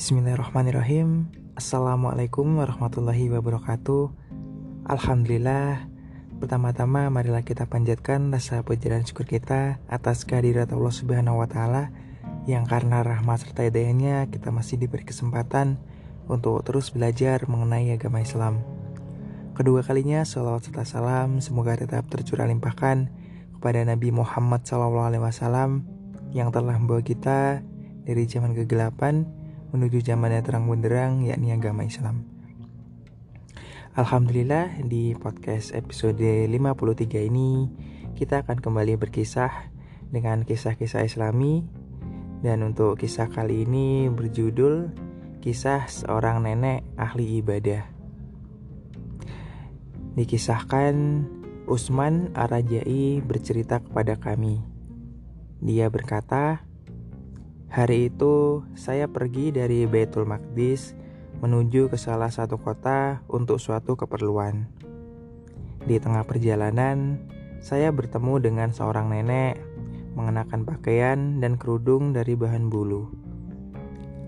Bismillahirrahmanirrahim. Assalamualaikum warahmatullahi wabarakatuh. Alhamdulillah. Pertama-tama marilah kita panjatkan rasa puji dan syukur kita atas kehadirat Allah Subhanahu wa taala yang karena rahmat serta hidayahnya kita masih diberi kesempatan untuk terus belajar mengenai agama Islam. Kedua kalinya salawat serta salam semoga tetap tercurah limpahkan kepada Nabi Muhammad SAW yang telah membawa kita dari zaman kegelapan menuju zaman yang terang benderang yakni agama Islam. Alhamdulillah di podcast episode 53 ini kita akan kembali berkisah dengan kisah-kisah islami dan untuk kisah kali ini berjudul kisah seorang nenek ahli ibadah. Dikisahkan Usman Arajai bercerita kepada kami. Dia berkata, Hari itu saya pergi dari Baitul Maqdis menuju ke salah satu kota untuk suatu keperluan. Di tengah perjalanan, saya bertemu dengan seorang nenek mengenakan pakaian dan kerudung dari bahan bulu.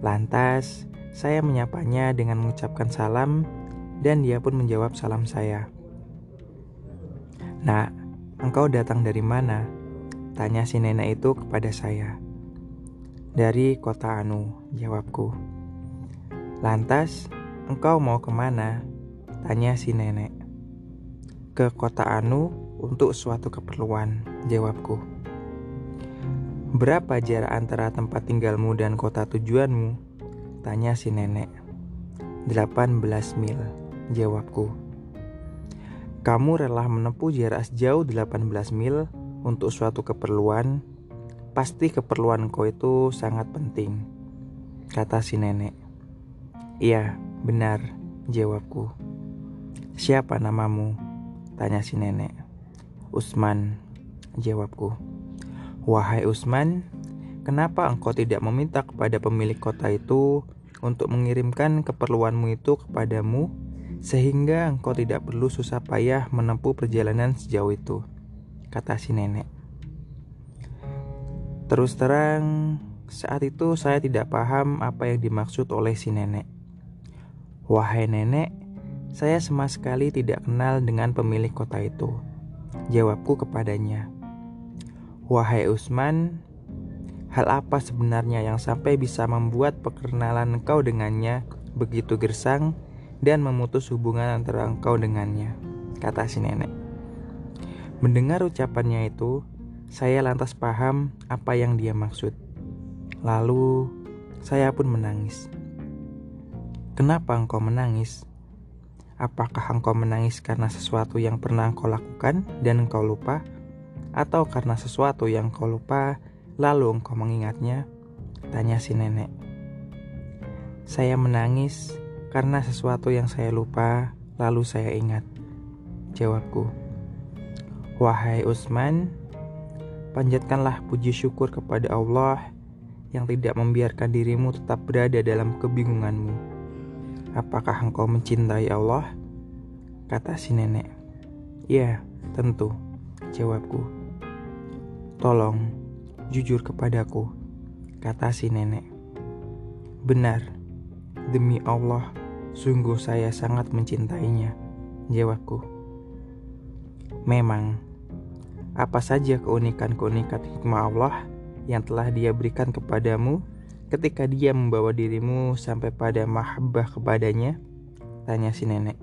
Lantas, saya menyapanya dengan mengucapkan salam, dan dia pun menjawab salam saya. "Nak, engkau datang dari mana?" tanya si nenek itu kepada saya. "Dari kota Anu," jawabku. Lantas, engkau mau ke mana? Tanya si nenek. Ke kota Anu untuk suatu keperluan, jawabku. Berapa jarak antara tempat tinggalmu dan kota tujuanmu? Tanya si nenek. 18 mil, jawabku. Kamu rela menempuh jarak sejauh 18 mil untuk suatu keperluan? Pasti keperluan kau itu sangat penting, kata si nenek. Iya, benar, jawabku. Siapa namamu? Tanya si nenek. Usman, jawabku. Wahai Usman, kenapa engkau tidak meminta kepada pemilik kota itu untuk mengirimkan keperluanmu itu kepadamu sehingga engkau tidak perlu susah payah menempuh perjalanan sejauh itu, kata si nenek. Terus terang, saat itu saya tidak paham apa yang dimaksud oleh si nenek. Wahai nenek, saya sama sekali tidak kenal dengan pemilik kota itu. Jawabku kepadanya. Wahai Usman, hal apa sebenarnya yang sampai bisa membuat perkenalan engkau dengannya begitu gersang dan memutus hubungan antara engkau dengannya? Kata si nenek. Mendengar ucapannya itu, saya lantas paham apa yang dia maksud. Lalu, saya pun menangis. Kenapa engkau menangis? Apakah engkau menangis karena sesuatu yang pernah engkau lakukan dan engkau lupa? Atau karena sesuatu yang engkau lupa lalu engkau mengingatnya? Tanya si nenek. Saya menangis karena sesuatu yang saya lupa lalu saya ingat. Jawabku. Wahai Usman, panjatkanlah puji syukur kepada Allah yang tidak membiarkan dirimu tetap berada dalam kebingunganmu Apakah engkau mencintai Allah? Kata si nenek. Ya, tentu, jawabku. Tolong, jujur kepadaku, kata si nenek. Benar, demi Allah, sungguh saya sangat mencintainya, jawabku. Memang, apa saja keunikan-keunikan hikmah Allah yang telah dia berikan kepadamu ketika dia membawa dirimu sampai pada mahabbah kepadanya? Tanya si nenek.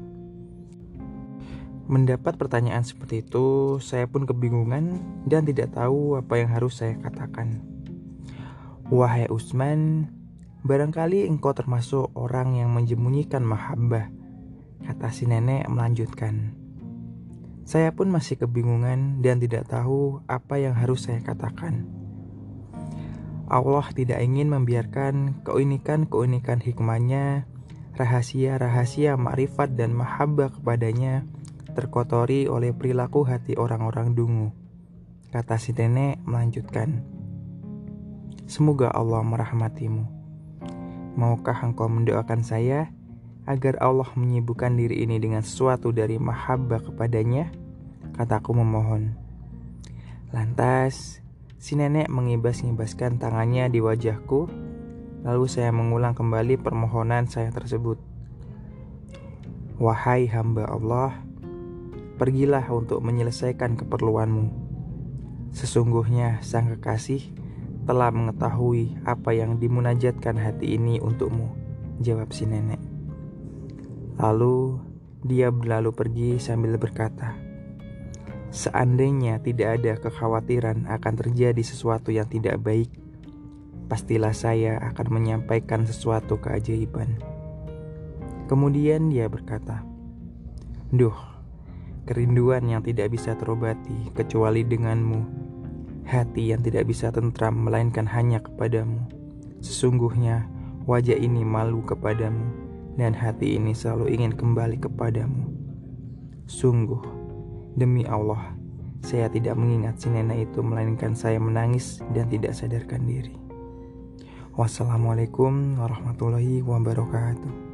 Mendapat pertanyaan seperti itu, saya pun kebingungan dan tidak tahu apa yang harus saya katakan. Wahai Usman, barangkali engkau termasuk orang yang menyembunyikan mahabbah, kata si nenek melanjutkan. Saya pun masih kebingungan dan tidak tahu apa yang harus saya katakan. Allah tidak ingin membiarkan keunikan-keunikan hikmahnya, rahasia-rahasia makrifat dan mahabbah kepadanya terkotori oleh perilaku hati orang-orang dungu. Kata si nenek melanjutkan, Semoga Allah merahmatimu. Maukah engkau mendoakan saya agar Allah menyibukkan diri ini dengan sesuatu dari mahabbah kepadanya? Kataku memohon. Lantas, Si nenek mengibas-ngibaskan tangannya di wajahku, Lalu saya mengulang kembali permohonan saya tersebut. Wahai hamba Allah, pergilah untuk menyelesaikan keperluanmu. Sesungguhnya sang kekasih telah mengetahui apa yang dimunajatkan hati ini untukmu, jawab si nenek. Lalu dia berlalu pergi sambil berkata, Seandainya tidak ada kekhawatiran akan terjadi sesuatu yang tidak baik, pastilah saya akan menyampaikan sesuatu keajaiban. Kemudian dia berkata, Duh, kerinduan yang tidak bisa terobati kecuali denganmu, hati yang tidak bisa tentram melainkan hanya kepadamu. Sesungguhnya wajah ini malu kepadamu, dan hati ini selalu ingin kembali kepadamu. Sungguh, demi Allah, saya tidak mengingat si nenek itu melainkan saya menangis dan tidak sadarkan diri. Wassalamualaikum warahmatullahi wabarakatuh.